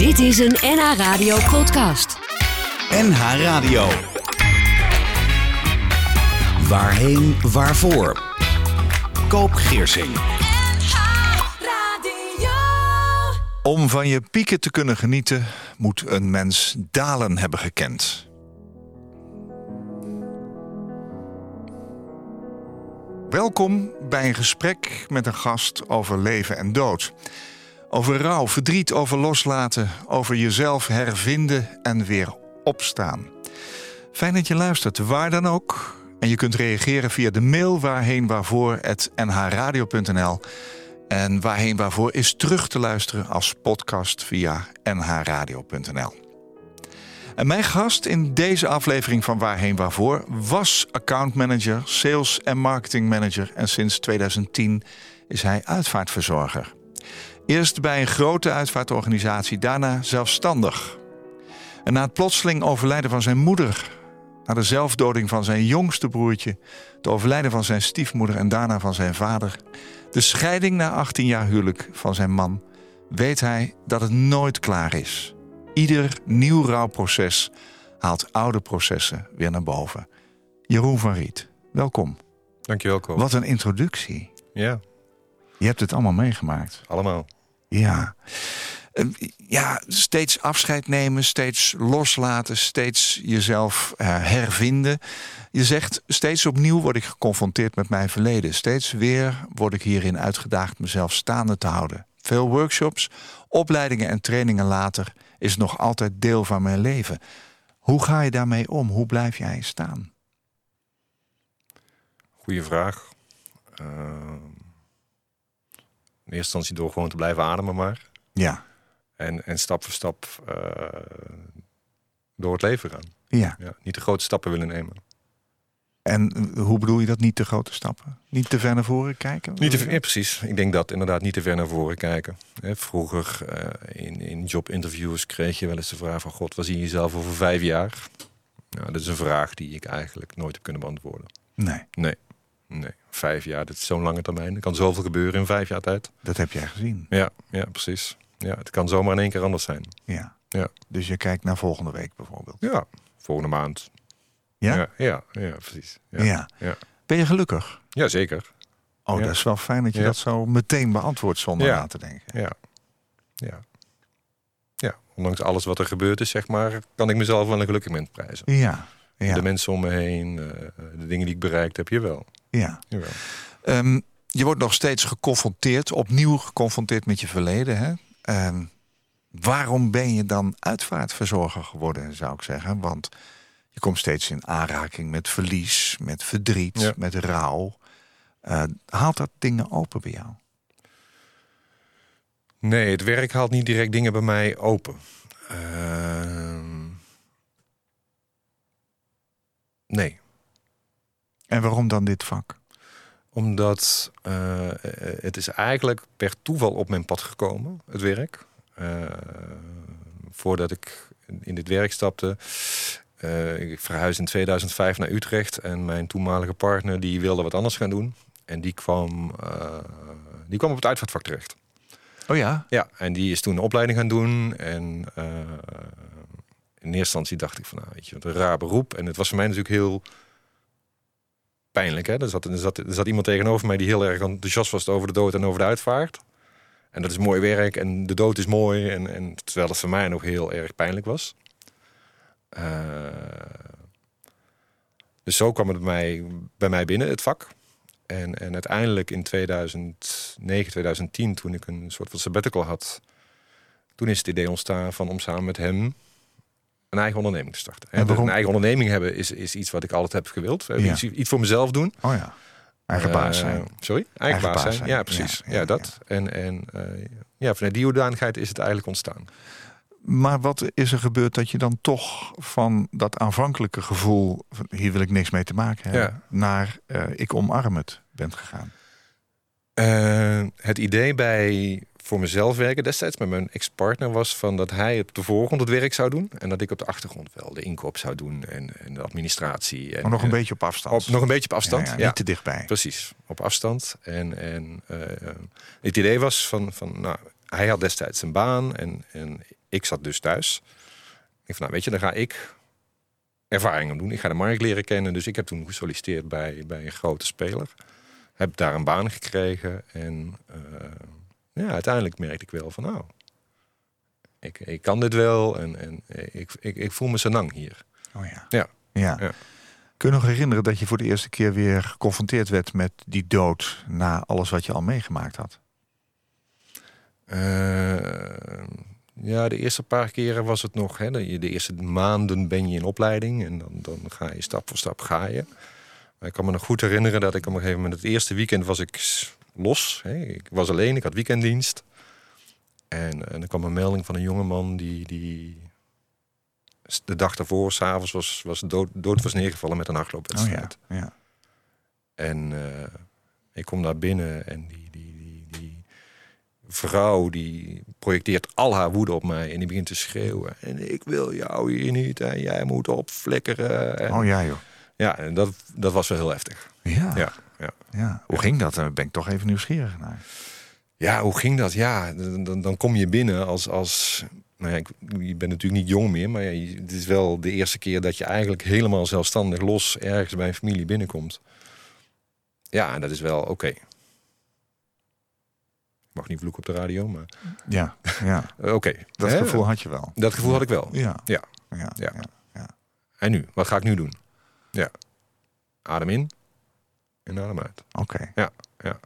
Dit is een NH Radio podcast. NH Radio. Waarheen, waarvoor? Koop Geersing. Om van je pieken te kunnen genieten, moet een mens dalen hebben gekend. Welkom bij een gesprek met een gast over leven en dood. Over rouw, verdriet, over loslaten, over jezelf hervinden en weer opstaan. Fijn dat je luistert, waar dan ook. En je kunt reageren via de mail waarheen waarvoor nhradio.nl. En waarheen waarvoor is terug te luisteren als podcast via nhradio.nl. En mijn gast in deze aflevering van Waarheen Waarvoor was accountmanager, sales en marketing manager en sinds 2010 is hij uitvaartverzorger. Eerst bij een grote uitvaartorganisatie, daarna zelfstandig. En na het plotseling overlijden van zijn moeder, na de zelfdoding van zijn jongste broertje, het overlijden van zijn stiefmoeder en daarna van zijn vader, de scheiding na 18 jaar huwelijk van zijn man, weet hij dat het nooit klaar is. Ieder nieuw rouwproces haalt oude processen weer naar boven. Jeroen van Riet, welkom. Dankjewel, Ko. Wat een introductie. Ja, Je hebt het allemaal meegemaakt. allemaal. Ja. Eh, Ja, steeds afscheid nemen, steeds loslaten, steeds jezelf eh, hervinden. Je zegt, steeds opnieuw word ik geconfronteerd met mijn verleden. Steeds weer word ik hierin uitgedaagd mezelf staande te houden. Veel workshops, opleidingen en trainingen later is nog altijd deel van mijn leven. Hoe ga je daarmee om? Hoe blijf jij staan? Goeie vraag. Uh, eerste instantie door gewoon te blijven ademen maar. Ja, En, en stap voor stap eh, door het leven gaan. ja. Ja, niet de grote stappen willen nemen. En hoe bedoel je dat niet te grote stappen? Niet te ver naar voren kijken? Niet te, ver- ja, precies. Ik denk dat inderdaad niet te ver naar voren kijken. Vroeger eh, in, in jobinterviews kreeg je wel eens de vraag van... God, waar zie je jezelf over vijf jaar? Nou, dat is een vraag die ik eigenlijk nooit heb kunnen beantwoorden. Nee, Nee, nee. Vijf jaar, dat is zo'n lange termijn. Er kan zoveel gebeuren in vijf jaar tijd. dat heb jij gezien. Ja, ja, precies. Ja, het kan zomaar in één keer anders zijn. Ja. Ja. Dus je kijkt naar volgende week bijvoorbeeld. Ja, volgende maand. Ja? Ja, ja, ja, precies. Ja. Ja, ja. Ben je gelukkig? Ja, zeker. Oh, dat is wel fijn dat je dat zo meteen beantwoordt zonder na te denken. Ja. Ja. Ja, ondanks alles wat er gebeurd is, zeg maar, kan ik mezelf wel een gelukkig mens prijzen. Ja, ja, De mensen om me heen, eh, de dingen die ik bereikt heb, jawel. ja. jawel. Ehm, je wordt nog steeds geconfronteerd, opnieuw geconfronteerd met je verleden. Hè? Ehm, waarom ben je dan uitvaartverzorger geworden, zou ik zeggen? Want je komt steeds in aanraking met verlies, met verdriet, Ja. met rouw. Eh, haalt dat dingen open bij jou? Nee, het werk haalt niet direct dingen bij mij open. Ehm, nee. En waarom dan dit vak? Omdat eh, het is eigenlijk per toeval op mijn pad gekomen, het werk. Eh, voordat ik in dit werk stapte. eh, ik verhuisde in 2005 naar Utrecht. En mijn toenmalige partner die wilde wat anders gaan doen. En die kwam, die kwam op het uitvaartvak terecht. Oh ja? Ja, en die is toen een opleiding gaan doen. En in eerste instantie dacht ik van, nou, weet je, wat een raar beroep. En het was voor mij natuurlijk heel pijnlijk. Hè? Er, zat, er, zat, er zat iemand tegenover mij die heel erg enthousiast was over de dood en over de uitvaart. En dat is mooi werk en de dood is mooi. En, en terwijl het voor mij nog heel erg pijnlijk was. Eh, dus zo kwam het bij mij, bij mij binnen, het vak. En, en uiteindelijk in 2009, 2010, toen ik een soort van sabbatical had, toen is het idee ontstaan van om samen met hem een eigen onderneming te starten. En waarom- Een eigen onderneming hebben is, is iets wat ik altijd heb gewild. Ja. Iets, iets voor mezelf doen. Oh ja. Eigen baas Eh, zijn. sorry? Eigen, baas, zijn. Ja, Ja, precies. ja, Ja, ja. dat. En, en eh, ja, vanuit die hoedanigheid is het eigenlijk ontstaan. Maar wat is er gebeurd dat je dan toch van dat aanvankelijke gevoel... van hier wil ik niks mee te maken hebben... Naar eh, ik omarm het bent gegaan? Het idee bij voor mezelf werken destijds met mijn ex-partner was van dat hij op de voorgrond het werk zou doen en dat ik op de achtergrond wel de inkoop zou doen en, en de administratie. En, Maar nog een en- beetje op afstand. op, nog een beetje op afstand. Ja, Ja, ja, Niet te dichtbij. precies, op afstand. En, en eh, het idee was van, van nou, hij had destijds een baan en, en ik zat dus thuis. Ik van, nou, weet je, dan ga ik ervaringen doen. Ik ga de markt leren kennen. Dus ik heb toen gesolliciteerd bij, bij een grote speler. Heb daar een baan gekregen. En uh, ja, uiteindelijk merkte ik wel van, nou, ik, ik kan dit wel. En, en ik, ik, ik voel me zo lang hier. Oh ja. Ja. ja. Ja. Kun je nog herinneren dat je voor de eerste keer weer geconfronteerd werd met die dood na alles wat je al meegemaakt had? Uh, ja, de eerste paar keren was het nog. Hè, de, de eerste maanden ben je in opleiding en dan, dan ga je stap voor stap ga je. Maar ik kan me nog goed herinneren dat ik op een gegeven moment het eerste weekend was ik los. Hè. Ik was alleen, ik had weekenddienst. En, en er kwam een melding van een jongeman die, die de dag daarvoor, s'avonds, was, was dood, dood was neergevallen met een hardloopwedstrijd. Oh ja, ja. En uh, ik kom daar binnen en die, die, die, die vrouw die projecteert al haar woede op mij en die begint te schreeuwen. En ik wil jou hier niet en jij moet opflikkeren. En, oh ja joh. Ja, en dat, dat was wel heel heftig. Ja. Ja, ja. ja. Hoe ging dat? Daar ben ik toch even nieuwsgierig naar. Ja, hoe ging dat? Ja, dan, dan kom je binnen als, als nou ja, ik, je bent natuurlijk niet jong meer, maar ja, het is wel de eerste keer dat je eigenlijk helemaal zelfstandig los ergens bij een familie binnenkomt. Ja, en dat is wel oké. Ik mag niet vloeken op de radio, maar. Ja, ja. oké. Dat Hè? gevoel had je wel. Dat gevoel had ik wel. Ja. Ja. Ja. Ja. ja. ja. En nu? Wat ga ik nu doen? Ja. Adem in adem uit. Oké. Ja, ja.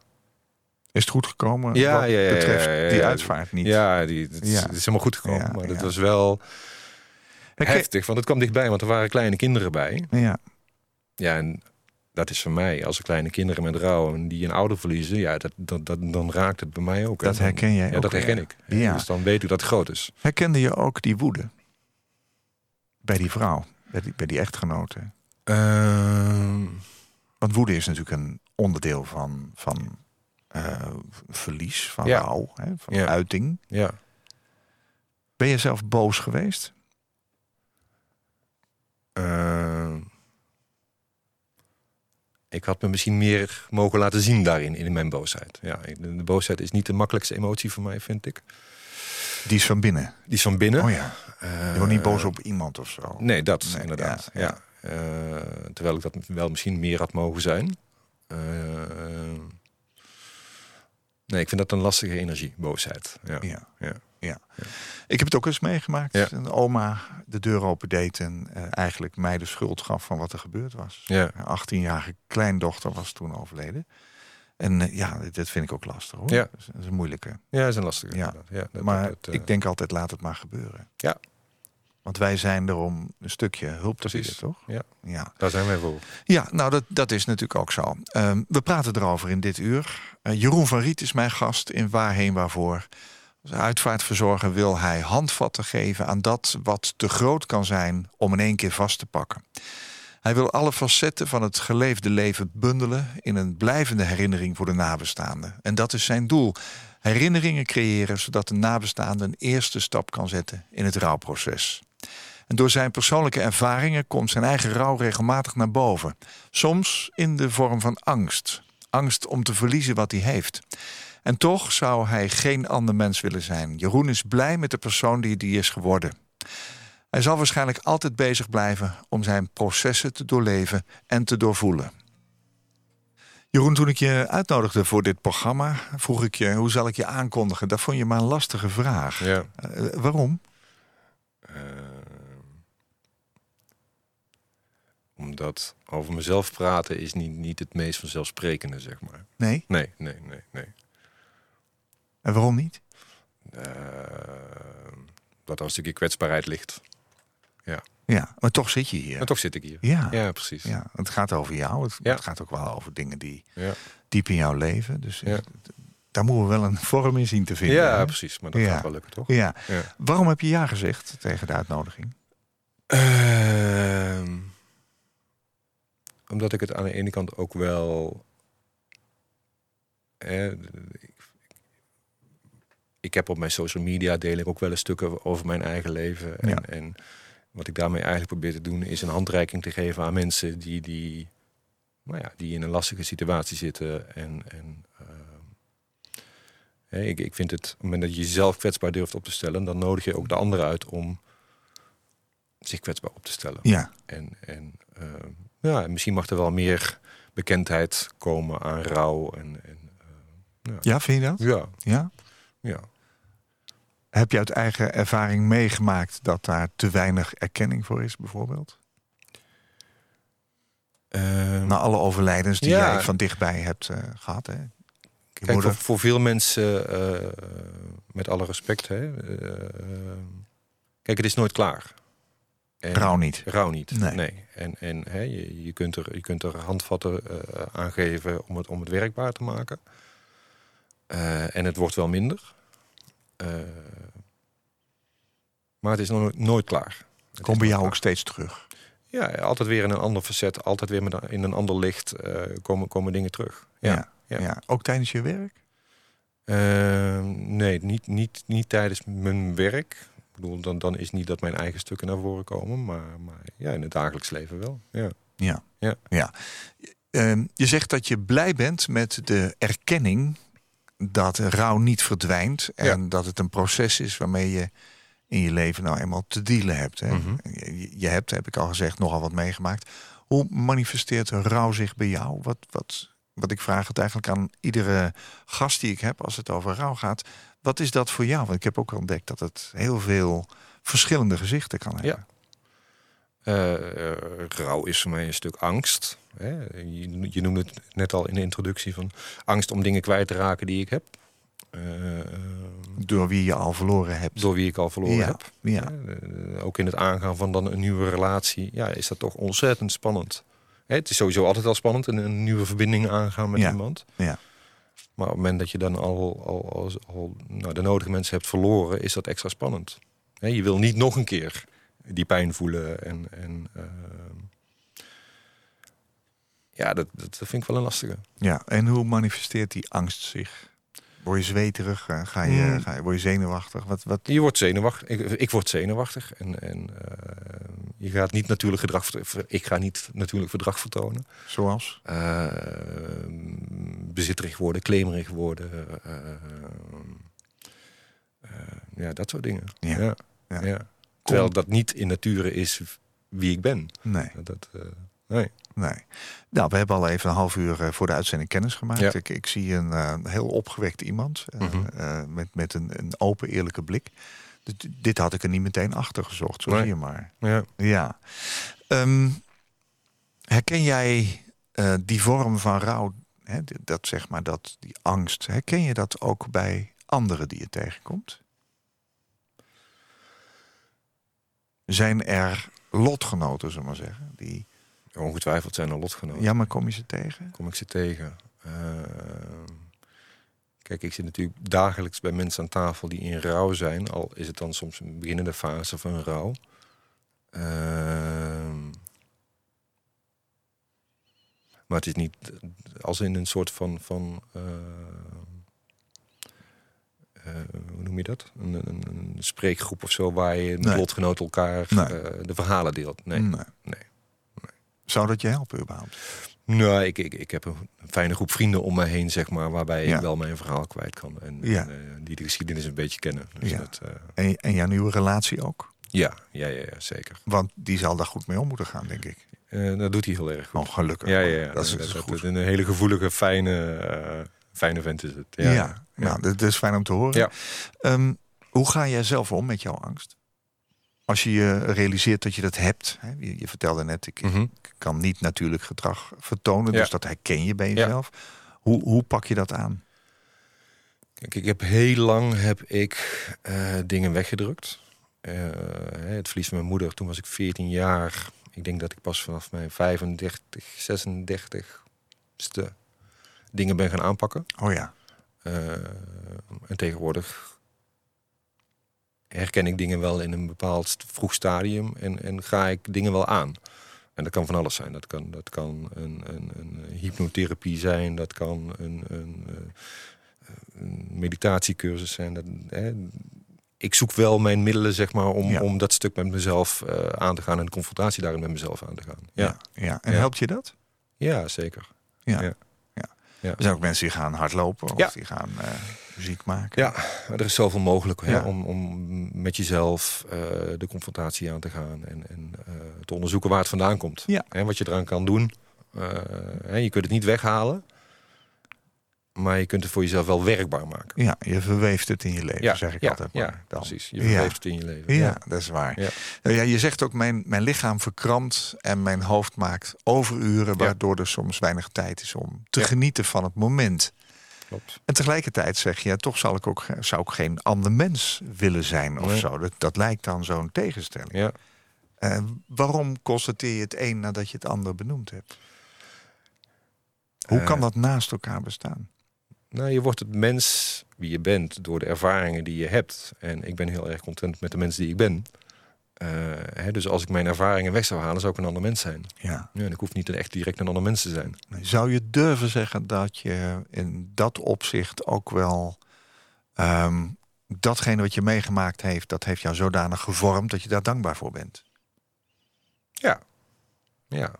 Is het goed gekomen Ja, wat ja, ja, betreft die uitvaart niet? Ja, die, het, is, Ja. het is helemaal goed gekomen. Maar het was wel heftig, want het kwam dichtbij, want er waren kleine kinderen bij. Ja. Ja, en dat is voor mij, als er kleine kinderen met rouw en die een ouder verliezen, ja, dat, dat, dat, dan raakt het bij mij ook. hè. Dat herken jij Ja, ook dat herken ik. Ja. Dus dan weet u dat het groot is. Herkende je ook die woede? Bij die vrouw, bij die, bij die echtgenote? Ehm, Want woede is natuurlijk een onderdeel van, van eh, verlies, van Ja. rouw, hè, van Ja. uiting. ja. Ben je zelf boos geweest? Ehm, ik had me misschien meer mogen laten zien daarin, in mijn boosheid. Ja, de, boosheid is niet de makkelijkste emotie voor mij, vind ik. Die is van binnen. Die is van binnen. Oh ja. Eh, Je wordt niet boos op iemand of zo. Nee, dat Nee, inderdaad. ja. Eh, terwijl ik dat wel misschien meer had mogen zijn. Eh, nee, ik vind dat een lastige energie, boosheid. Ja. Ja. Ja. Ja. Ik heb het ook eens meegemaakt. Ja. Een oma de deur opendeed en eh, eigenlijk mij de schuld gaf van wat er gebeurd was. Ja. Haar 18-jarige kleindochter was toen overleden. En eh, ja, dit vind ik ook lastig hoor. Ja. Dat is, dat is een moeilijke. ja, dat is een lastige. Ja. Ja, dat- maar dat, eh, ik denk altijd, laat het maar gebeuren. Ja. Want wij zijn er om een stukje hulp te bieden, toch? Ja. Ja, Daar zijn wij voor. ja nou dat, dat is natuurlijk ook zo. Ehm, we praten erover in dit uur. Eh, Jeroen van Riet is mijn gast in Waarheen Waarvoor. Als uitvaartverzorger wil hij handvatten geven aan dat wat te groot kan zijn om in één keer vast te pakken. Hij wil alle facetten van het geleefde leven bundelen in een blijvende herinnering voor de nabestaanden. En dat is zijn doel. Herinneringen creëren zodat de nabestaande een eerste stap kan zetten in het rouwproces. En door zijn persoonlijke ervaringen komt zijn eigen rouw regelmatig naar boven. Soms in de vorm van angst. Angst om te verliezen wat hij heeft. En toch zou hij geen ander mens willen zijn. Jeroen is blij met de persoon die hij is geworden. Hij zal waarschijnlijk altijd bezig blijven om zijn processen te doorleven en te doorvoelen. Jeroen, toen ik je uitnodigde voor dit programma, vroeg ik je hoe zal ik je aankondigen. Dat vond je maar een lastige vraag. Ja. Eh, waarom? Eh, omdat over mezelf praten is niet, niet het meest vanzelfsprekende, zeg maar. Nee? Nee, nee, nee, nee. En waarom niet? Eh, dat er een stukje kwetsbaarheid ligt. Ja, maar toch zit je hier. Maar toch zit ik hier. Ja. Ja, precies. Ja, het gaat over jou. Het, Ja. het gaat ook wel over dingen die Ja. diep in jouw leven. Dus Ja. het- daar moeten we wel een vorm in zien te vinden. Ja, hè? precies. Maar dat Ja. gaat wel lukken, toch? ja. Ja. Waarom heb je ja gezegd tegen de uitnodiging? Ehm, omdat ik het aan de ene kant ook wel. eh, ik, ik heb op mijn social media deel ik ook wel eens stukken over mijn eigen leven. En, Ja. en wat ik daarmee eigenlijk probeer te doen, is een handreiking te geven aan mensen die, die, nou ja, die in een lastige situatie zitten. En, en ehm, ik, ik vind het, op het moment dat je jezelf kwetsbaar durft op te stellen, dan nodig je ook de ander uit om zich kwetsbaar op te stellen. Ja, En, en eh, ja, misschien mag er wel meer bekendheid komen aan rouw. En, en, eh, ja vind je dat? ja, Ja? ja. Heb je uit eigen ervaring meegemaakt dat daar te weinig erkenning voor is, bijvoorbeeld? Ehm, Na alle overlijdens die Ja. jij van dichtbij hebt eh, gehad. Hè? Kijk, moeder- voor, voor veel mensen, eh, met alle respect, hè, eh, kijk, het is nooit klaar. Rouw niet. Rouw niet. Nee. Nee. En, en hè, je, je, kunt er, je kunt er handvatten eh, aan geven om het, om het werkbaar te maken. Eh, en het wordt wel minder. Eh, maar het is nog nooit, nooit klaar. Het Komt is bij jou ook steeds terug. Ja, altijd weer in een ander facet, altijd weer met een- in een ander licht komen, komen dingen terug. Ja. ja. ja. Ook tijdens je werk? Nee, niet, niet, niet tijdens mijn werk. Ik bedoel, dan, dan is niet dat mijn eigen stukken naar voren komen, maar, maar ja, in het dagelijks leven wel. Ja. Ja. Ja. ja. Ehm, je zegt dat je blij bent met de erkenning dat rouw niet verdwijnt. En dat het een proces is waarmee je in je leven nou eenmaal te dealen hebt. Hè? Mhm. je, je hebt, heb ik al gezegd, nogal wat meegemaakt. Hoe manifesteert rouw zich bij jou? Wat, wat, wat ik vraag het eigenlijk aan iedere gast die ik heb als het over rouw gaat. Wat is dat voor jou? Want ik heb ook ontdekt dat het heel veel verschillende gezichten kan hebben. Ja. Eh, eh, rouw is voor mij een stuk angst. Hè? Je, je noemde het net al in de introductie van angst om dingen kwijt te raken die ik heb. Eh, Door wie je al verloren hebt. door wie ik al verloren Ja, heb. ja. Ook in het aangaan van dan een nieuwe relatie, ja, is dat toch ontzettend spannend. Hè, het is sowieso altijd al spannend, een, een nieuwe verbinding aangaan met Ja. iemand. Ja. Maar op het moment dat je dan al, al, al, al nou, de nodige mensen hebt verloren, is dat extra spannend. Hè, je wil niet nog een keer die pijn voelen. En, en ehm, ja, dat, dat vind ik wel een lastige. Ja, en hoe manifesteert die angst zich? Word je zweterig? Eh, Ga je, Hmm. ga je, word je zenuwachtig? Wat, wat? Je wordt zenuwachtig. Ik, ik word zenuwachtig. En, en eh, je gaat niet natuurlijk gedrag. Ik ga niet natuurlijk gedrag vertonen. Zoals? Eh, bezitterig worden, claimerig worden. eh, ja, dat soort dingen. Ja. Ja. Ja. Ja. Terwijl dat niet in nature is wie ik ben. Nee, Dat, nee. Nee. Nou, we hebben al even een half uur eh, voor de uitzending kennis gemaakt. Ja. Ik, ik zie een eh, heel opgewekt iemand. eh, Mhm. met met een, een open, eerlijke blik. Dit, dit had ik er niet meteen achter gezocht, zo Nee. zie je maar. Ja. Ja. Ehm, herken jij die vorm van rouw, hè, dat zeg maar, dat, die angst, herken je dat ook bij anderen die je tegenkomt? Zijn er lotgenoten, zullen we maar zeggen, die... Ongetwijfeld zijn er lotgenoten. Ja, maar kom je ze tegen? Kom ik ze tegen. Eh, kijk, ik zit natuurlijk dagelijks bij mensen aan tafel die in rouw zijn. Al is het dan soms een beginnende fase van rouw. Ehm, maar het is niet als in een soort van. van eh, eh, hoe noem je dat? Een, een, een spreekgroep of zo waar je met Nee. lotgenoten elkaar Nee. de verhalen deelt. Nee. Nee. nee. Zou dat je helpen überhaupt? Nou, ik, ik, ik heb een fijne groep vrienden om me heen, zeg maar, waarbij Ja. ik wel mijn verhaal kwijt kan. En, Ja. en, eh, die de geschiedenis een beetje kennen. Dus Ja. dat, eh, En, en jouw nieuwe relatie ook? ja, ja, ja, zeker. Want die zal daar goed mee om moeten gaan, denk ik. Eh, dat doet hij heel erg goed. Oh, gelukkig. ja, ja, ja. Dat is, dat, is dat- goed. Een hele gevoelige, fijne, fijne vent is het. Ja, Ja, nou, dat, is fijn om te horen. Ja. Ehm, hoe ga jij zelf om met jouw angst? Als je je realiseert dat je dat hebt. Hè? Je, je vertelde net, ik, Mhm. ik kan niet natuurlijk gedrag vertonen. Ja. Dus dat herken je bij Ja. jezelf. Hoe, hoe pak je dat aan? Kijk, ik heb heel lang heb ik eh, dingen weggedrukt. Eh, het verlies van mijn moeder, toen was ik 14 jaar. Ik denk dat ik pas vanaf mijn 35, 36ste dingen ben gaan aanpakken. Oh ja, Eh, en tegenwoordig herken ik dingen wel in een bepaald vroeg stadium en, en ga ik dingen wel aan. En dat kan van alles zijn. Dat kan, dat kan een, een, een hypnotherapie zijn, dat kan een, een, eh, een meditatiecursus zijn. Dat, hè. Ik zoek wel mijn middelen zeg maar, om, Ja. om dat stuk met mezelf eh, aan te gaan en de confrontatie daarin met mezelf aan te gaan. Ja, ja. ja. En helpt je dat? ja zeker. Ja. Ja. Er zijn ook mensen die gaan hardlopen of Ja. die gaan eh, muziek maken. Ja, er is zoveel mogelijk hè, om, om met jezelf eh, de confrontatie aan te gaan en, en eh, te onderzoeken waar het vandaan komt. Ja. En wat je eraan kan doen. Hè, je kunt het niet weghalen, maar je kunt het voor jezelf wel werkbaar maken. Ja, je verweeft het in je leven, Ja, zeg ik ja, altijd ja, maar. dan. precies. Je Ja. verweeft het in je leven. Ja, dat is waar. Ja. Nou ja, je zegt ook, mijn, mijn lichaam verkrampt en mijn hoofd maakt overuren... waardoor er soms weinig tijd is om te Ja. genieten van het moment. Klopt. En tegelijkertijd zeg je, ja, toch zal ik ook, zou ik geen ander mens willen zijn of Nee. zo. Dat, dat lijkt dan zo'n tegenstelling. Ja. Eh, waarom constateer je het een nadat je het ander benoemd hebt? Hoe Eh. kan dat naast elkaar bestaan? Nou, je wordt het mens wie je bent door de ervaringen die je hebt. En ik ben heel erg content met de mensen die ik ben. Eh, hè, dus als ik mijn ervaringen weg zou halen, zou ik een ander mens zijn. Ja. Ja, en ik hoef niet echt direct een ander mens te zijn. Zou je durven zeggen dat je in dat opzicht ook wel ehm, datgene wat je meegemaakt heeft, dat heeft jou zodanig gevormd dat je daar dankbaar voor bent? Ja. Ja.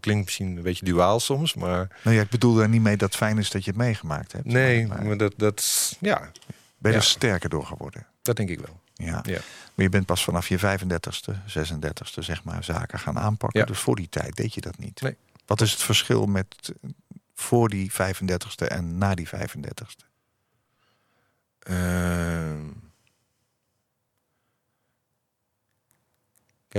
Klinkt misschien een beetje duaal soms, maar... Nou ja, ik bedoel daar niet mee dat het fijn is dat je het meegemaakt hebt. Nee, maar, maar dat, dat, ja, ben je er sterker door geworden? dat denk ik wel. Ja. Ja. Maar je bent pas vanaf je 35ste, 36ste, zeg maar, zaken gaan aanpakken. Ja. Dus voor die tijd deed je dat niet. Nee. Wat is het verschil met voor die 35ste en na die 35ste? Ehm.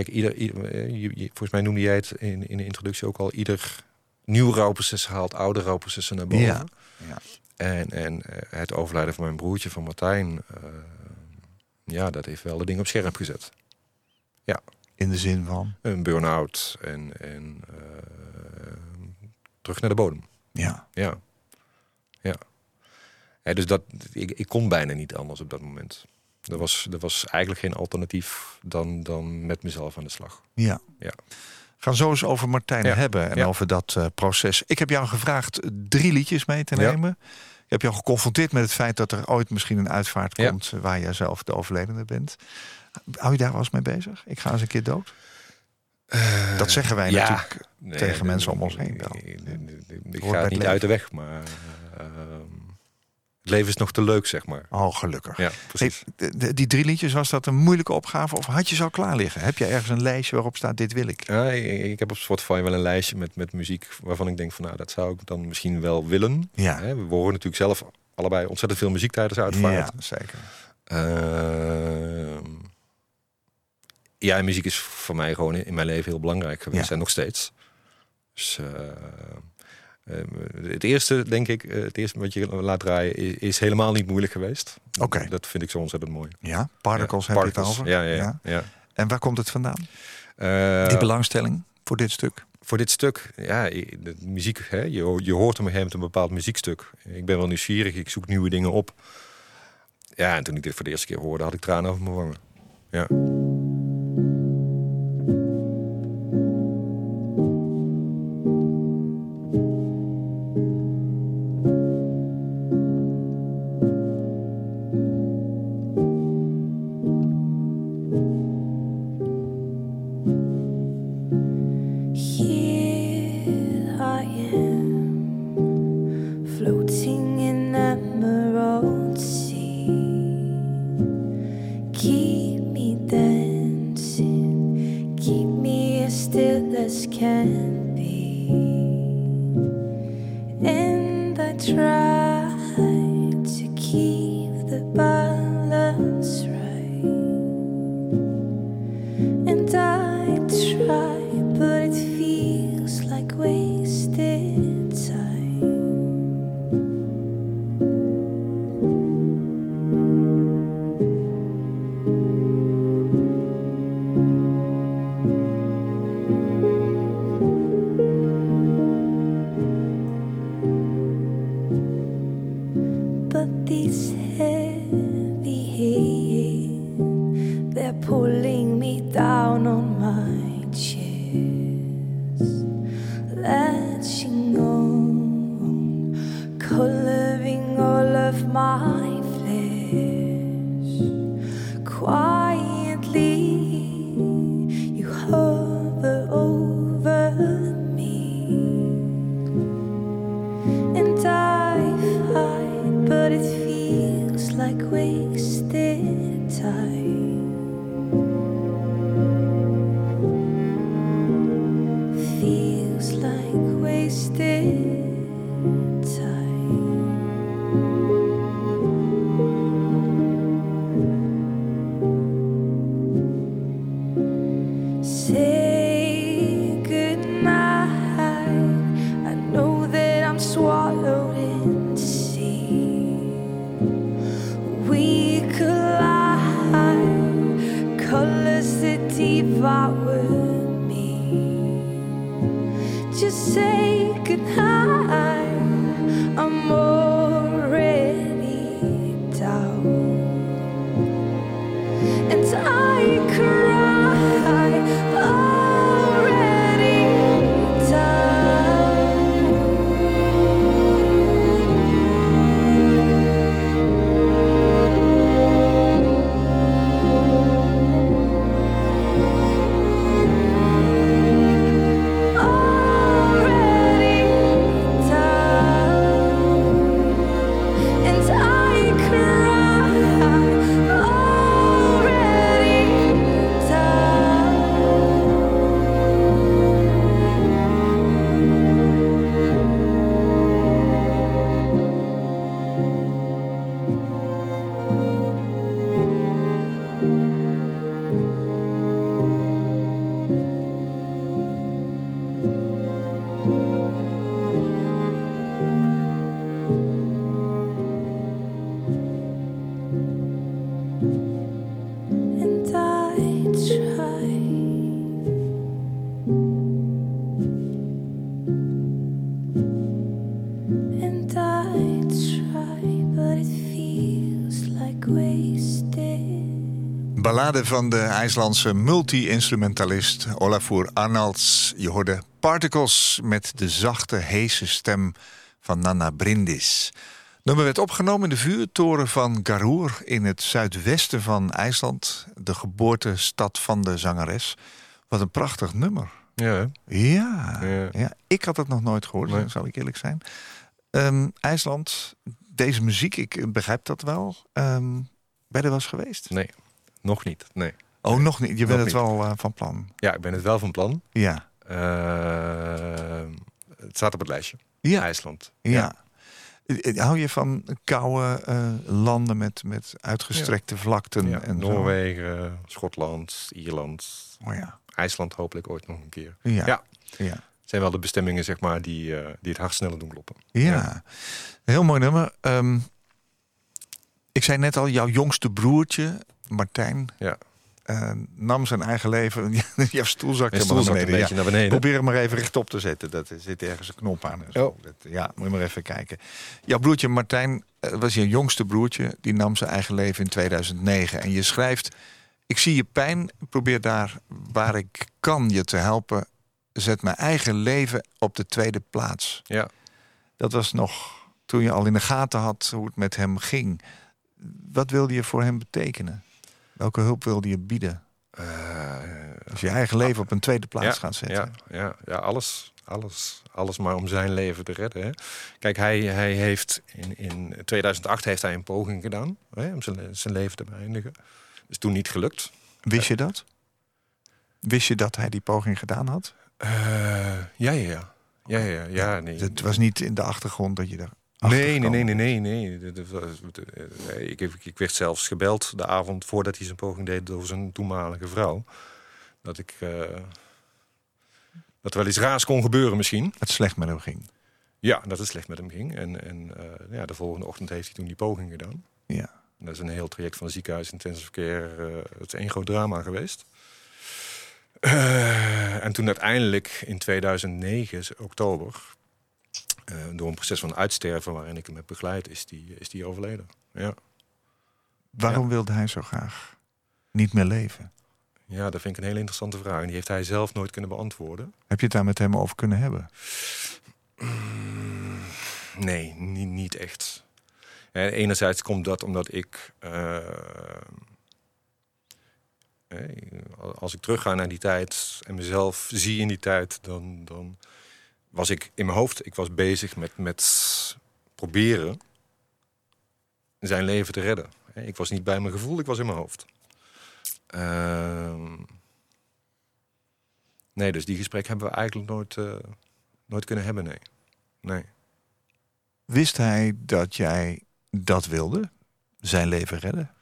Kijk, ieder, ieder eh, je, je- volgens mij noemde jij het in, in de introductie ook al... ieder nieuw rouwproces haalt oude rouwprocessen naar boven. Ja. Ja. En, en eh, het overlijden van mijn broertje, van Martijn... eh, ja, dat heeft wel de ding op scherp gezet. In de zin van, Een burn-out en, en eh, terug naar de bodem. ja. Ja. Ja. Hè, dus dat, ik, ik kon bijna niet anders op dat moment. Er was, er was eigenlijk geen alternatief dan, dan met mezelf aan de slag. Ja. Ja. Gaan zo eens over Martijn Ja. hebben en Ja. over dat eh, proces. Ik heb jou gevraagd drie liedjes mee te Ja. nemen. Ik heb jou geconfronteerd met het feit dat er ooit misschien een uitvaart Ja. komt waar jij zelf de overledene bent. Hou je daar wel eens mee bezig? Ik ga eens een keer dood. dat zeggen wij ja. natuurlijk. Nee, tegen mensen om ons heen wel. Ik ga het niet leven. uit de weg, maar ehm, het leven is nog te leuk, zeg maar. Oh, gelukkig. Ja, Hey, precies. de- de- die drie liedjes, was dat een moeilijke opgave of had je ze al klaar liggen? Heb je ergens een lijstje waarop staat dit wil ik? Ja, ik, ik heb op Spotify wel een lijstje met, met muziek waarvan ik denk van nou, dat zou ik dan misschien wel willen. Ja, Hè, we horen natuurlijk zelf allebei ontzettend veel muziek tijdens de uitvaart. ja zeker. Ehm, ja, muziek is voor mij gewoon in mijn leven heel belangrijk geweest Ja. en nog steeds. Dus eh, het eerste, denk ik, eh, het eerste wat je laat draaien is, is helemaal niet moeilijk geweest. Oké. Dat vind ik zo ontzettend mooi. Ja, Particles Ja, heb je het over. Ja, ja, ja. En waar komt het vandaan? Eh, Die belangstelling voor dit stuk? voor dit stuk, ja, de muziek, hè, je, je hoort op een gegeven moment een bepaald muziekstuk. Ik ben wel nieuwsgierig, ik zoek nieuwe dingen op. Ja, en toen ik dit voor de eerste keer hoorde, had ik tranen over mijn wangen. Ja. Ballade van de IJslandse multi-instrumentalist Olafur Arnalds. Je hoorde Particles met de zachte, heese stem van Nana Brindis. Nummer werd opgenomen in de vuurtoren van Garoer in het zuidwesten van IJsland. De geboortestad van de zangeres. Wat een prachtig nummer. Ja? Ja, ja. Ja. ik had het nog nooit gehoord, Nee. zal ik eerlijk zijn. Ehm, IJsland, deze muziek, ik begrijp dat wel. Ehm ben je er eens geweest? nee, nog niet. Nee. Oh, nog niet. Je bent het niet. wel eh, van plan. Ja, ik ben het wel van plan. Ja. Eh, het staat op het lijstje. Ja. IJsland. ja. Eh, Hou je van koude landen met, met uitgestrekte vlakten? Ja, en zo? Noorwegen, Schotland, Ierland, Oh ja. IJsland hopelijk ooit nog een keer. Ja. Ja. Ja. zijn wel de bestemmingen zeg maar, die, die het hart sneller doen kloppen. Ja. Heel mooi nummer. Ehm, ik zei net al, jouw jongste broertje, Martijn, Ja. eh, nam zijn eigen leven. Jouw stoel zakt Mijn helemaal naar beneden. Ja. naar beneden. Probeer hem maar even rechtop te zetten. Dat er zit ergens een knop aan. en. Oh. Dat, ja, moet je maar even kijken. Jouw broertje Martijn eh, was je jongste broertje. Die nam zijn eigen leven in 2009. En je schrijft: Ik zie je pijn. Probeer daar waar ik kan je te helpen. Zet mijn eigen leven op de tweede plaats. Ja. Dat was nog toen je al in de gaten had hoe het met hem ging. Wat wilde je voor hem betekenen? Welke hulp wilde je bieden? Eh, Als je eigen leven op een tweede plaats ja, gaat zetten. Ja, ja, ja alles, alles, alles maar om zijn leven te redden. Hè. Kijk, hij, hij heeft in, in 2008 heeft hij een poging gedaan hè, om zijn, zijn leven te beëindigen. Is toen niet gelukt. Wist je dat? Wist je dat hij die poging gedaan had? Eh, ja, ja, ja. Ja, ja, ja. nee. Het was niet in de achtergrond dat je er. Nee, nee, nee, nee, nee, nee. Dat- dat Ik, ik, ik werd zelfs gebeld de avond voordat hij zijn poging deed door zijn toenmalige vrouw. Dat ik. eh, dat er wel iets raars kon gebeuren misschien. Het slecht met hem ging. Ja, dat het slecht met hem ging. En, en eh, ja, de volgende ochtend heeft hij toen die poging gedaan. Ja. En dat is een heel traject van ziekenhuis intensive care. eh, het is één groot drama geweest. En toen uiteindelijk in 2009, is oktober, door een proces van uitsterven waarin ik hem heb begeleid, is die, is die overleden. Ja. Waarom wilde hij zo graag niet meer leven? ja, dat vind ik een hele interessante vraag. En die heeft hij zelf nooit kunnen beantwoorden. Heb je het daar met hem over kunnen hebben? Nee, niet, niet echt. En enerzijds komt dat omdat ik. eh, eh, als ik terugga naar die tijd en mezelf zie in die tijd, dan, dan was ik in mijn hoofd. Ik was bezig met, met proberen zijn leven te redden. Ik was niet bij mijn gevoel, ik was in mijn hoofd. Ehm, nee, dus die gesprek hebben we eigenlijk nooit, eh, nooit kunnen hebben, nee. Nee. Wist hij dat jij dat wilde? Zijn leven redden?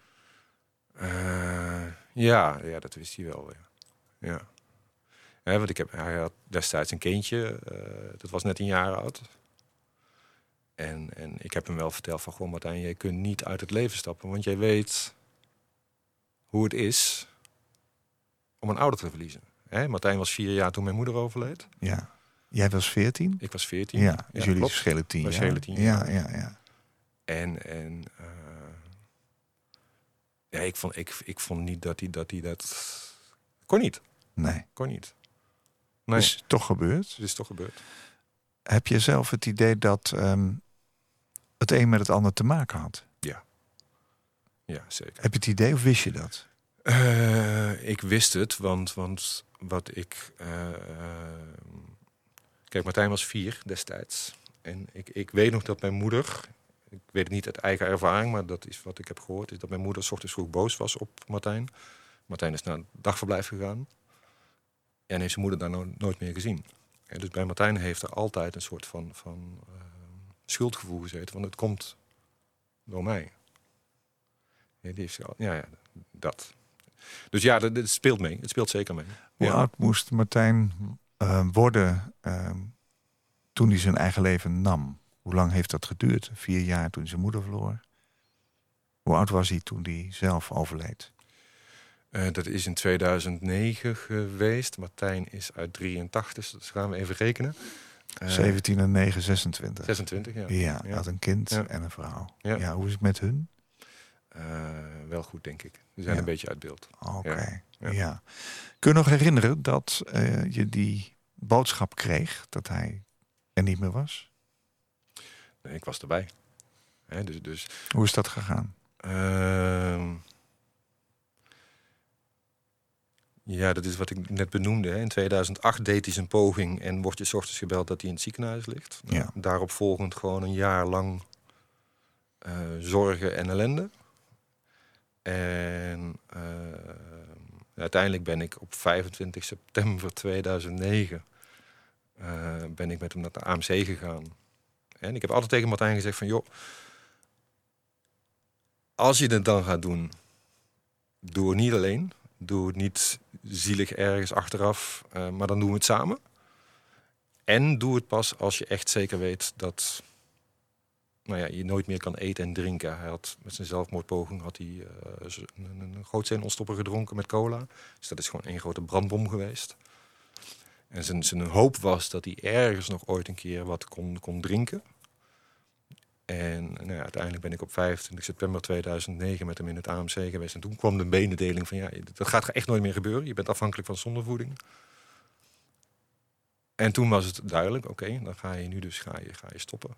Eh, ja, ja, dat wist hij wel. Ja. ja. Hè, want ik heb, hij had destijds een kindje, eh, dat was net een jaar oud. En, en ik heb hem wel verteld van, goh Martijn, jij kunt niet uit het leven stappen. Want jij weet hoe het is om een ouder te verliezen. Hè, Martijn was vier jaar toen mijn moeder overleed. Ja. Jij was 14? Ik was veertien. Ja, dus jullie klopt. verschillen tien jaar. tien Ja, jaar. ja, ja. En, en eh, ja, ik, vond, ik, ik vond niet dat hij dat, hij dat... Kon niet. Nee. Kon niet. Nee, Is het toch gebeurd? het is toch gebeurd. Heb je zelf het idee dat ehm, het een met het ander te maken had? Ja, zeker. Heb je het idee of wist je dat? Eh, ik wist het, want, want wat ik... eh, eh, kijk, Martijn was vier destijds. En ik, ik weet nog dat mijn moeder... Ik weet het niet uit eigen ervaring, maar dat is wat ik heb gehoord... is dat mijn moeder 's ochtends vroeg boos was op Martijn. Martijn is naar een dagverblijf gegaan. En heeft zijn moeder daar no- nooit meer gezien. En dus bij Martijn heeft er altijd een soort van, van eh, schuldgevoel gezeten. Want het komt door mij. Ja, die heeft, ja, ja, dat. Dus ja, dat, dat speelt mee. Het speelt zeker mee. Hoe Ja. oud moest Martijn eh, worden ehm, toen hij zijn eigen leven nam? Hoe lang heeft dat geduurd? Vier jaar toen zijn moeder verloor. Hoe oud was hij toen hij zelf overleed? Eh, dat is in 2009 geweest. Martijn is uit 83, dus gaan we even rekenen. Eh, 17 en 9, 26. 26, ja. Ja, had een kind Ja. en een vrouw. Ja. Ja. hoe is het met hun? Eh, wel goed, denk ik. We zijn een beetje uit beeld. Oké, Ja. ja. Kun je nog herinneren dat je die boodschap kreeg dat hij er niet meer was? Nee, ik was erbij. Hè, dus, dus Hoe is dat gegaan? Ja, dat is wat ik net benoemde. Hè. In 2008 deed hij zijn poging en wordt je 's ochtends gebeld dat hij in het ziekenhuis ligt. Ja. Daarop volgend gewoon een jaar lang eh, zorgen en ellende. En ehm, uiteindelijk ben ik op 25 september 2009 eh, ben ik met hem naar de AMC gegaan. En ik heb altijd tegen Martijn gezegd van joh, als je het dan gaat doen, doe het niet alleen. Doe het niet zielig ergens achteraf, eh, maar dan doen we het samen. En doe het pas als je echt zeker weet dat nou ja, je nooit meer kan eten en drinken. Hij had met zijn zelfmoordpoging had hij, z- een, een gootsteen-ontstopper gedronken met cola. Dus dat is gewoon één grote brandbom geweest. En zijn, zijn hoop was dat hij ergens nog ooit een keer wat kon, kon drinken. En nou ja, uiteindelijk ben ik op 25 september 2009 met hem in het AMC geweest. En toen kwam de mededeling van ja, dat gaat echt nooit meer gebeuren. Je bent afhankelijk van zondevoeding. En toen was het duidelijk, oké, dan ga je nu dus ga je, ga je stoppen.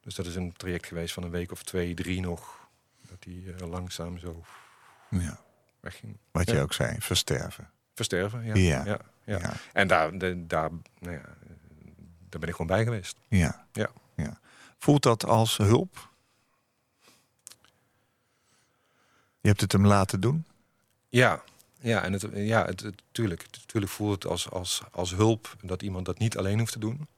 Dus dat is een traject geweest van een week of twee, drie nog. Dat hij eh, langzaam zo Ja. wegging. Wat je ook zei, versterven. Versterven, ja. Ja. ja. En daar, de- daar, nou ja, daar ben ik gewoon bij geweest. Ja. Ja. Voelt dat als hulp? Je hebt het hem laten doen? Ja, ja en het, ja, het, het, tuurlijk, tuurlijk voelt het als, als, als hulp dat iemand dat niet alleen hoeft te doen.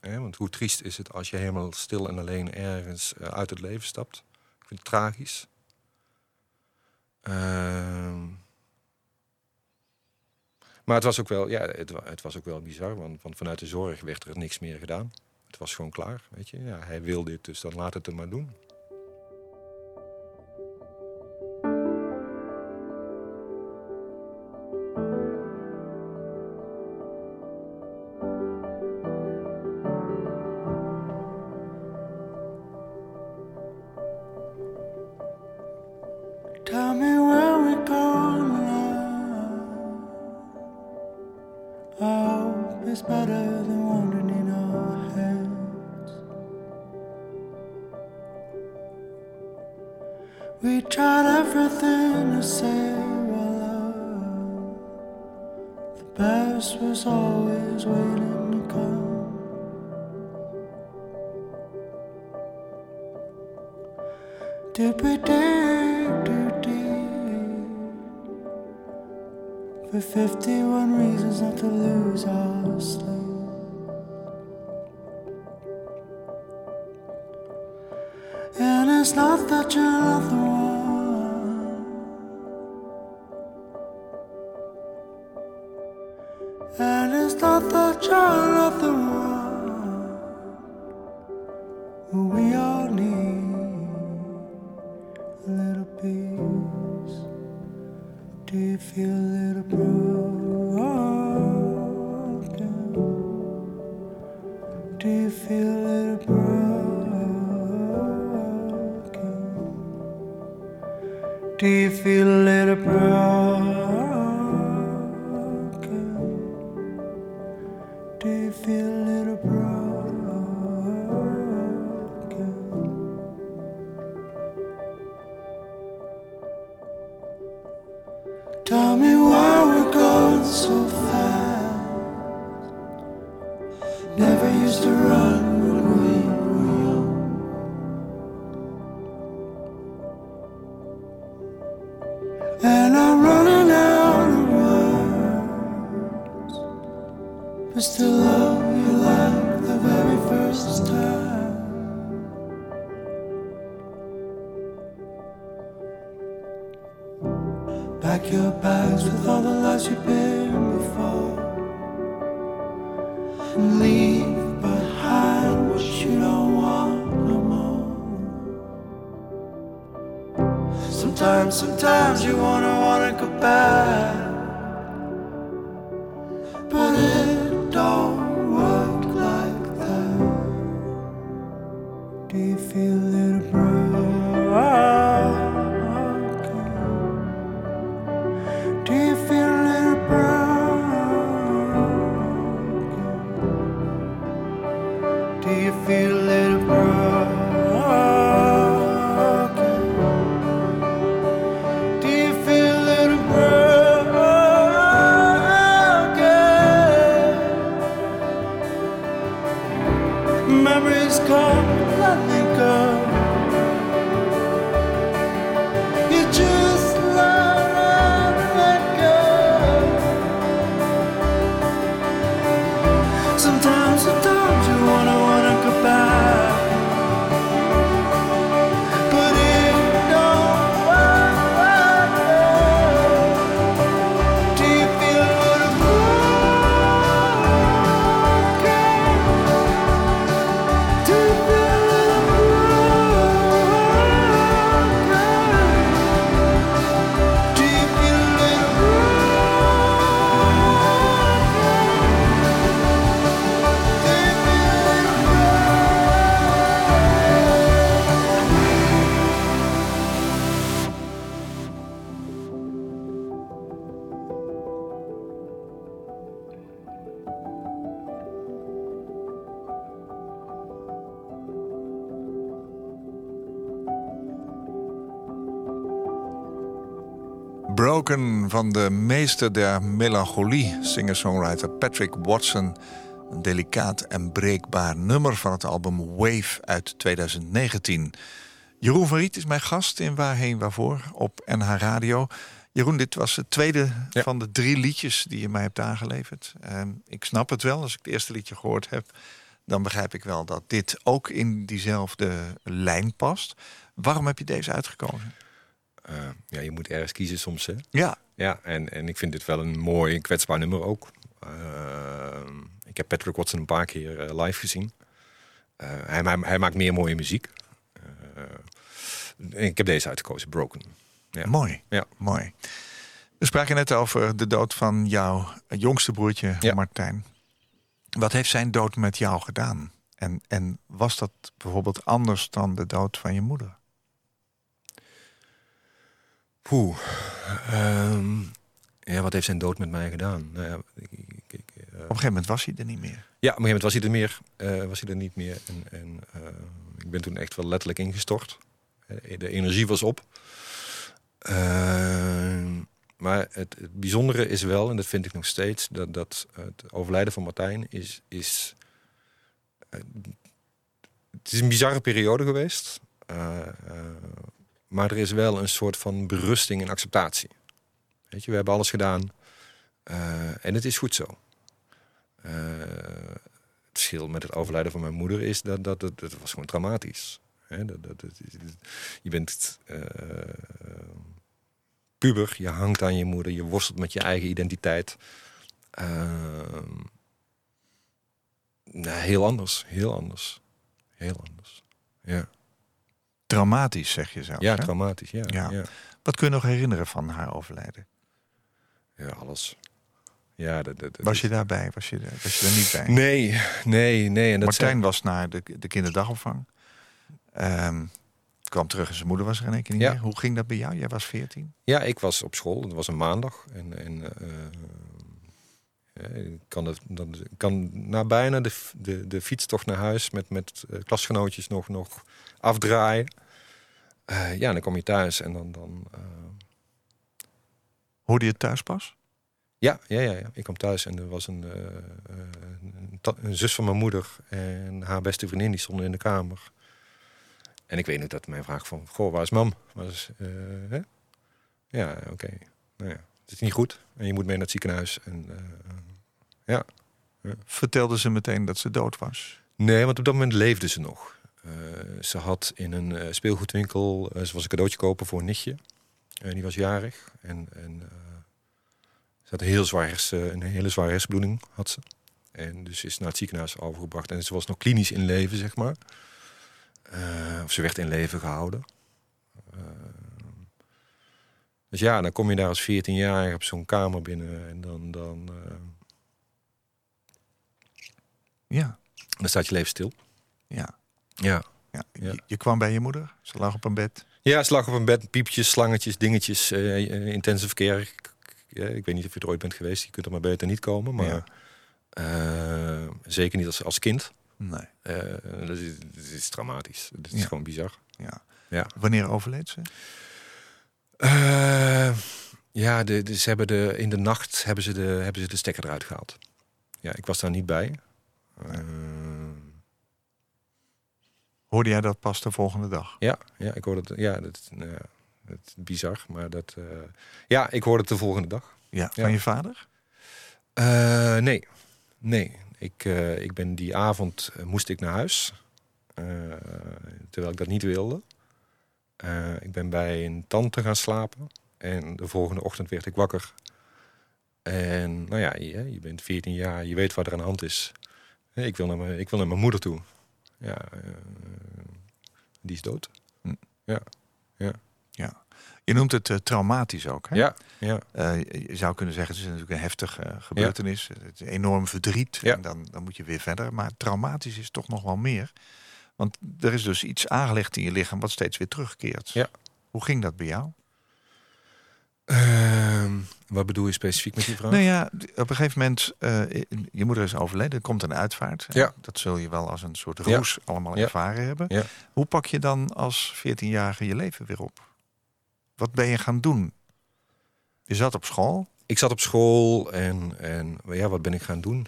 Want hoe triest is het als je helemaal stil en alleen ergens eh, uit het leven stapt. Ik vind het tragisch. Ehm, maar het was ook wel, ja, het, het was ook wel bizar, want, want vanuit de zorg werd er niks meer gedaan. Het was gewoon klaar, weet je. Ja, hij wil dit, dus dan laat het hem maar doen. Tell me why we're going so Sometimes, Van de meester der melancholie, singer-songwriter Patrick Watson. Een delicaat en breekbaar nummer van het album Wave uit 2019. Jeroen van Riet is mijn gast in Waarheen Waarvoor op NH Radio. Jeroen, dit was het tweede Ja. van de drie liedjes die je mij hebt aangeleverd. Ehm, ik snap het wel, als ik het eerste liedje gehoord heb... dan begrijp ik wel dat dit ook in diezelfde lijn past. Waarom heb je deze uitgekozen? Eh, ja, je moet ergens kiezen soms, hè? Ja, Ja, en, en ik vind dit wel een mooi, kwetsbaar nummer ook. Eh, ik heb Patrick Watson een paar keer eh, live gezien. Hij, hij, hij maakt meer mooie muziek. Ik heb deze uitgekozen, Broken. Ja. mooi. Ja. Mooi. We spraken net over de dood van jouw jongste broertje Ja. Martijn. Wat heeft zijn dood met jou gedaan? En, en was dat bijvoorbeeld anders dan de dood van je moeder? Poeh. Ehm, ja, wat heeft zijn dood met mij gedaan? Nou ja, ik, ik, ik, eh, Op een gegeven moment was hij er niet meer. Ja, op een gegeven moment was hij er, meer, eh, was hij er niet meer. En, en eh, ik ben toen echt wel letterlijk ingestort. De energie was op. Eh, maar het, het bijzondere is wel, en dat vind ik nog steeds, dat, dat het overlijden van Martijn is. is het is een bizarre periode geweest. Maar er is wel een soort van berusting en acceptatie. Weet je, we hebben alles gedaan. eh, en het is goed zo. Eh, het verschil met het overlijden van mijn moeder is dat dat, dat, was gewoon traumatisch. Dat, dat, je bent eh, puber, je hangt aan je moeder, je worstelt met je eigen identiteit. Nou, heel anders, heel anders. Heel anders. Ja, Traumatisch, zeg je zelf. ja hè? traumatisch. Ja, Ja. ja. Wat kun je nog herinneren van haar overlijden? Ja, alles. Ja, dat, dat, Was je daarbij? Was je, er- was je er niet bij? Nee, nee, nee. En dat Martijn was naar de, de kinderdagopvang. Ehm, kwam terug en zijn moeder was er in één keer niet Ja. meer. Hoe ging dat bij jou? Jij was 14. Ja, ik was op school. Het was een maandag. En, en eh, kan, het, dan, ik kan na bijna de, de, de fietstocht naar huis met, met eh, klasgenootjes nog, nog afdraaien. Eh, ja, dan kom je thuis en dan... dan eh, Hoorde je het thuis pas? ja, ja, ja, ja, ik kwam thuis en er was een, eh, eh, een, ta- een zus van mijn moeder en haar beste vriendin die stonden in de kamer. En ik weet nog dat mijn vraag van, goh, waar is mam? Eh, hè? Ja, oké. Nou ja, het is niet goed en je moet mee naar het ziekenhuis. En, eh, Vertelde ze meteen dat ze dood was. Nee, want op dat moment leefde ze nog. Eh, ze had in een eh, speelgoedwinkel, eh, ze was een cadeautje kopen voor een nichtje. En die was jarig. En, en eh, ze had een, heel zwaar hersen, een hele zware hersenbloeding. Had ze. En dus is naar het ziekenhuis overgebracht. En ze was nog klinisch in leven, zeg maar. Eh, of ze werd in leven gehouden. Dus ja, dan kom je daar als 14-jarige op zo'n kamer binnen. En dan, dan, eh, Ja. dan staat je leven stil. Ja. Ja. ja. Ja. Je, je kwam bij je moeder. Ze lag op een bed. Ja, ze lag op een bed, piepjes, slangetjes, dingetjes, eh, intensive care. Ik, weet niet of je er ooit bent geweest, je kunt er maar beter niet komen. Maar Ja. zeker niet als, als kind. Nee. Dat, is, dat is traumatisch. Dat is Ja. gewoon bizar. Ja. Ja. Wanneer overleed ze? Eh, ja, de, de- ze hebben de, in de nacht hebben ze, de, hebben ze de stekker eruit gehaald. Ja, ik was daar niet bij. Eh, Hoorde jij dat pas de volgende dag? ja, ja, ik hoorde het. Ja, dat, is bizar. Maar dat. eh, ja, ik hoorde het de volgende dag. Ja. Ja. Van je vader? Eh, nee, nee. Ik, eh, ik ben die avond eh, moest ik naar huis. Eh, terwijl ik dat niet wilde. Eh, ik ben bij een tante gaan slapen. En de volgende ochtend werd ik wakker. En nou ja, je, je bent 14 jaar, je weet wat er aan de hand is. Ik wil naar mijn, ik wil naar mijn moeder toe. Ja, eh, die is dood. Je noemt het eh, traumatisch ook. Hè? Ja, ja, je zou kunnen zeggen, het is natuurlijk een heftige gebeurtenis. Het is enorm verdriet. Ja. En dan, dan moet je weer verder. Maar traumatisch is toch nog wel meer. Want er is dus iets aangelegd in je lichaam wat steeds weer terugkeert. Ja. Hoe ging dat bij jou? Ehm, wat bedoel je specifiek met die vraag? Nou ja, op een gegeven moment, eh, je moeder is overleden, er komt een uitvaart. Ja. Dat zul je wel als een soort Ja. roes allemaal Ja. ervaren hebben. Ja. Hoe pak je dan als 14-jarige je leven weer op? Wat ben je gaan doen? Je zat op school. ik zat op school en, en ja, wat ben ik gaan doen?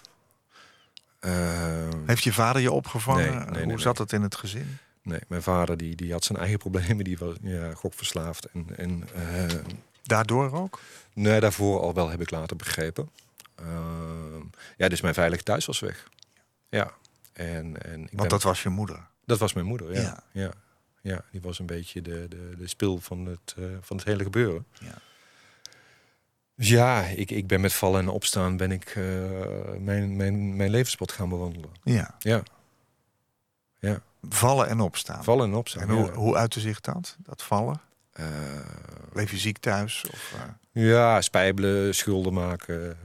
Ehm, Heeft je vader je opgevangen? Nee, nee, nee, Hoe nee. zat het in het gezin? nee, mijn vader die, die had zijn eigen problemen. Die was ja, gokverslaafd. En, en eh, Daardoor ook? nee, daarvoor al wel heb ik later begrepen. Ehm, ja, dus mijn veilig thuis was weg. Ja. En, en ik ben- Want dat was je moeder. dat was mijn moeder, ja. Ja. ja. ja. die was een beetje de, de, de spil van het, eh, van het hele gebeuren. Ja. Ja, ik, ik ben met vallen en opstaan ben ik eh, mijn, mijn, mijn levenspad gaan bewandelen. Ja. Ja, Vallen en opstaan. vallen en opstaan. En hoe, ja. hoe uitte zich dat? Dat vallen? Eh, Bleef je ziek thuis? Of, eh, ja, spijbelen, schulden maken.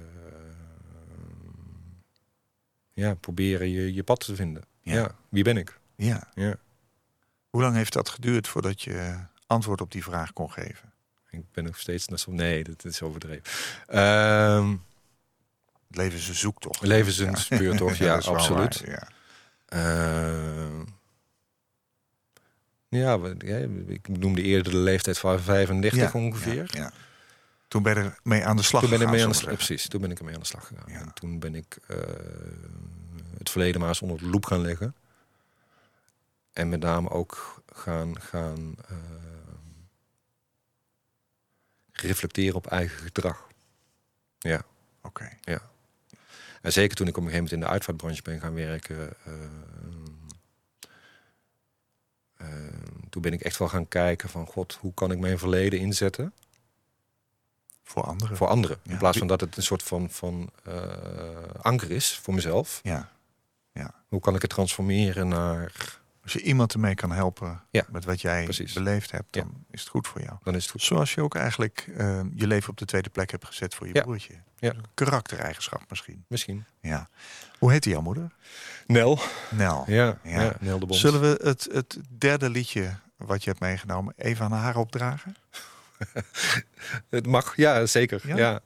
ja, proberen je, je pad te vinden. Ja. Ja. wie ben ik? ja. Ja. Hoe lang heeft dat geduurd voordat je antwoord op die vraag kon geven? Ik ben nog steeds... naar zo- Nee, dat is overdreven. Ehm Het leven is een zoektocht. leven is een speurtocht, ja, is wel absoluut. waar, ja. Eh, ja, ja, ik noemde eerder de leeftijd van 35 Ja, ongeveer. Ja, ja. Toen ben er mee aan de slag Toen ben, ik mee aan de precies, toen ben ik ermee aan de slag gegaan. Ja. En toen ben ik eh, het verleden maar eens onder de loep gaan leggen. En met name ook gaan, gaan eh, reflecteren op eigen gedrag. Ja. Oké. En zeker toen ik op een gegeven moment in de uitvaartbranche ben gaan werken. eh, eh, toen ben ik echt wel gaan kijken van... God, hoe kan ik mijn verleden inzetten Voor anderen. voor anderen? Ja. In plaats van dat het een soort van, van eh, anker is voor mezelf. Ja. Hoe kan ik het transformeren naar Als je iemand ermee kan helpen Ja, met wat jij precies. beleefd hebt, Ja. dan is het goed voor jou. Dan is het goed. Zoals je ook eigenlijk eh, je leven op de tweede plek hebt gezet voor je Ja. broertje. Ja. Karaktereigenschap misschien. Misschien. Ja. Hoe heette jouw moeder? Nel. Nel. Ja. Nel de Bond. Zullen we het, het derde liedje wat je hebt meegenomen even aan haar opdragen? Het mag, ja, zeker. Ja?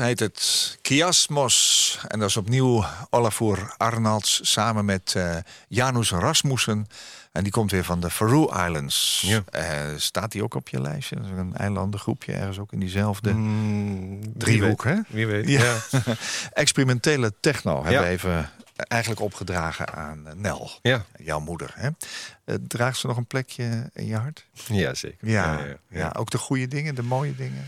Heet het Kiasmos. En dat is opnieuw Olafur Arnalds samen met eh Janus Rasmussen. En die komt weer van de Faroe Islands. Ja. Eh, staat die ook op je lijstje? Dat is een eilandengroepje ergens ook in diezelfde Mm, wie driehoek, hè? Wie weet. Ja. Ja. Experimentele techno hebben we even eigenlijk opgedragen aan eh, Nel, Ja. jouw moeder. Hè? Eh, draagt ze nog een plekje in je hart? ja, zeker. Ja, ja, ja, ook de goede dingen, de mooie dingen.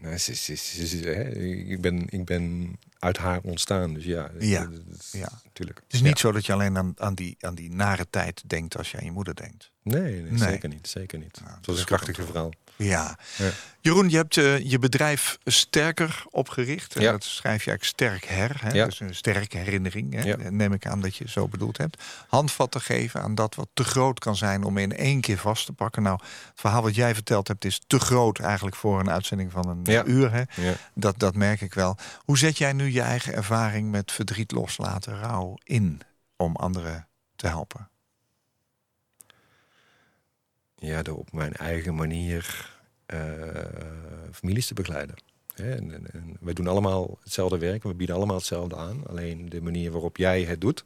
Nou, ze, ze, ze- ik, ben, ik ben uit haar ontstaan, dus ja. Ja, dat- dat- ja. Natuurlijk. Het is niet zo dat je alleen aan, aan, die, aan die nare tijd denkt als je aan je moeder denkt. Nee, nee, Nee. zeker niet. Zeker niet. dat het is was een krachtige te verhaal. Ja. Ja. Jeroen, je hebt eh, je bedrijf sterker opgericht. En Ja. dat schrijf je eigenlijk sterk her. Hè? Dus een sterke herinnering. Hè? Neem ik aan dat je zo bedoeld hebt. Handvatten geven aan dat wat te groot kan zijn om in één keer vast te pakken. Nou, het verhaal wat jij verteld hebt is te groot eigenlijk voor een uitzending van een uur. Hè? Dat, dat merk ik wel. Hoe zet jij nu je eigen ervaring met verdriet loslaten, rouw in om anderen te helpen? ja, door op mijn eigen manier eh, families te begeleiden. Hè, En, en, en wij doen allemaal hetzelfde werk, we bieden allemaal hetzelfde aan. Alleen de manier waarop jij het doet,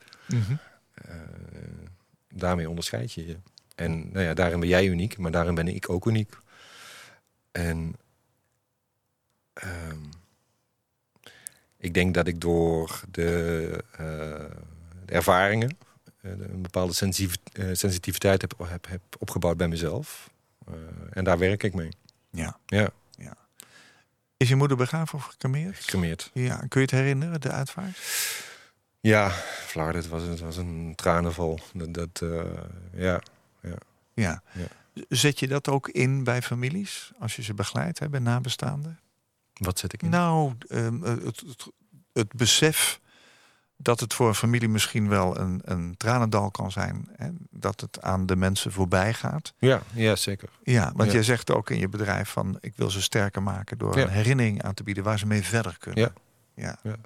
eh, daarmee onderscheid je je. En nou ja, daarin ben jij uniek, maar daarin ben ik ook uniek. En ehm, ik denk dat ik door de, eh, de ervaringen eh, een bepaalde eh, sensitiviteit heb, heb, heb opgebouwd bij mezelf. En daar werk ik mee. Ja. Ja, Is je moeder begraven of gecremeerd? gecremeerd. Ja, kun je het herinneren, de uitvaart? Ja, Vlaar, het was, het was een tranenval. Dat, dat ja. Ja. Ja. Zet je dat ook in bij families als je ze begeleidt, hè, bij nabestaanden? Wat zet ik in? Nou, ehm, het, het, het besef dat het voor een familie misschien wel een, een tranendal kan zijn. Hè, dat het aan de mensen voorbij gaat. Ja, ja, zeker. Ja, want Ja. jij zegt ook in je bedrijf van ik wil ze sterker maken door Ja. een herinnering aan te bieden waar ze mee verder kunnen. Ja. Ja.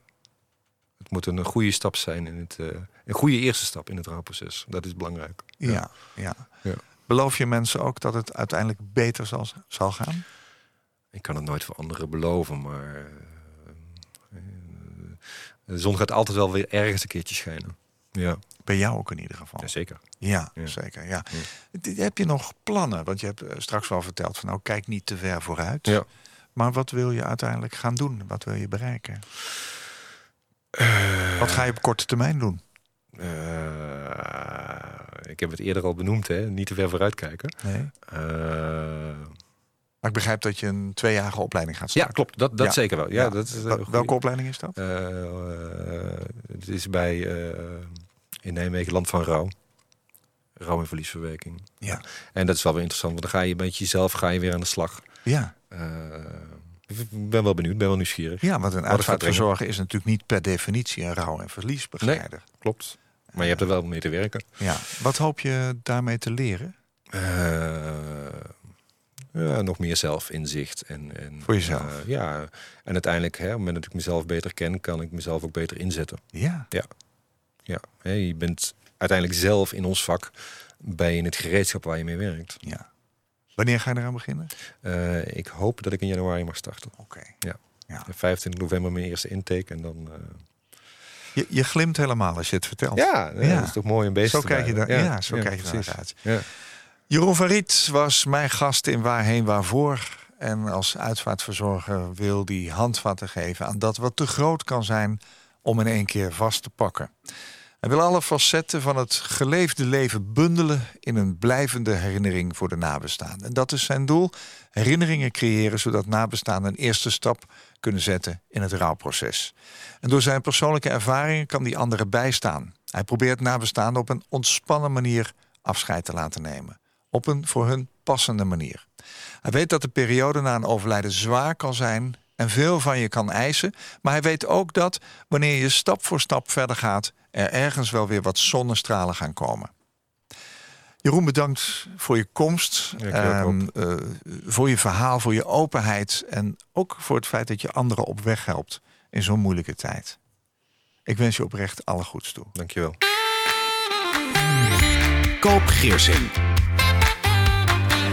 Het moet een goede stap zijn in het, eh, een goede eerste stap in het rouwproces. Dat is belangrijk. Ja, ja. Ja. Beloof je mensen ook dat het uiteindelijk beter zal, zal gaan? Ik kan het nooit voor anderen beloven, maar eh, eh, de zon gaat altijd wel weer ergens een keertje schijnen. Ja, Bij jou ook in ieder geval. ja zeker. Ja, Ja. zeker. Ja. Heb je nog plannen? Want je hebt eh, straks wel verteld van nou kijk niet te ver vooruit. Ja. Maar wat wil je uiteindelijk gaan doen? Wat wil je bereiken? Wat ga je op korte termijn doen? ik heb het eerder al benoemd, hè? niet te ver vooruit kijken. Nee. Maar ik begrijp dat je een tweejarige opleiding gaat ja, starten. klopt. Dat, dat Ja. zeker wel. Ja, Ja. Dat is, eh. Welke opleiding is dat? Eh, het is bij eh, in Nijmegen Land van Rouw. Rouw en verliesverwerking. Ja. En dat is wel weer interessant, want dan ga je met jezelf ga je weer aan de slag. Ja. Ik ben wel benieuwd, ben wel nieuwsgierig. ja, want een uitvaartverzorger is natuurlijk niet per definitie een rouw- en verliesbegeleider. Klopt. Maar je hebt er wel mee te werken. Ja. Wat hoop je daarmee te leren? Ja, nog meer zelfinzicht. En, en, Voor jezelf? eh, ja, en uiteindelijk, hè, op het moment dat ik mezelf beter ken, kan ik mezelf ook beter inzetten. Ja. Ja, hè, je bent uiteindelijk zelf in ons vak bij in het gereedschap waar je mee werkt. ja. Wanneer ga je eraan beginnen? Eh, ik hoop dat ik in januari mag starten. Oké. Ja. Ja. 25 november mijn eerste intake en dan... eh, Je, je glimt helemaal als je het vertelt. ja, Ja. dat is toch mooi om bezig Zo kijk je daar- ja, zo kijk je precies. uit. Ja. Jeroen van was mijn gast in Waarheen Waarvoor. En als uitvaartverzorger wil die handvatten geven aan dat wat te groot kan zijn om in één keer vast te pakken. Hij wil alle facetten van het geleefde leven bundelen in een blijvende herinnering voor de nabestaanden. En dat is zijn doel: herinneringen creëren zodat nabestaanden een eerste stap kunnen zetten in het rouwproces. En door zijn persoonlijke ervaringen kan die anderen bijstaan. Hij probeert nabestaanden op een ontspannen manier afscheid te laten nemen. Op een voor hun passende manier. Hij weet dat de periode na een overlijden zwaar kan zijn en veel van je kan eisen. Maar hij weet ook dat wanneer je stap voor stap verder gaat, er ergens wel weer wat zonnestralen gaan komen. Jeroen, bedankt voor je komst. Ja, Ehm, eh, voor je verhaal, voor je openheid. En ook voor het feit dat je anderen op weg helpt in zo'n moeilijke tijd. Ik wens je oprecht alle goeds toe. Dankjewel. Koop Geersing.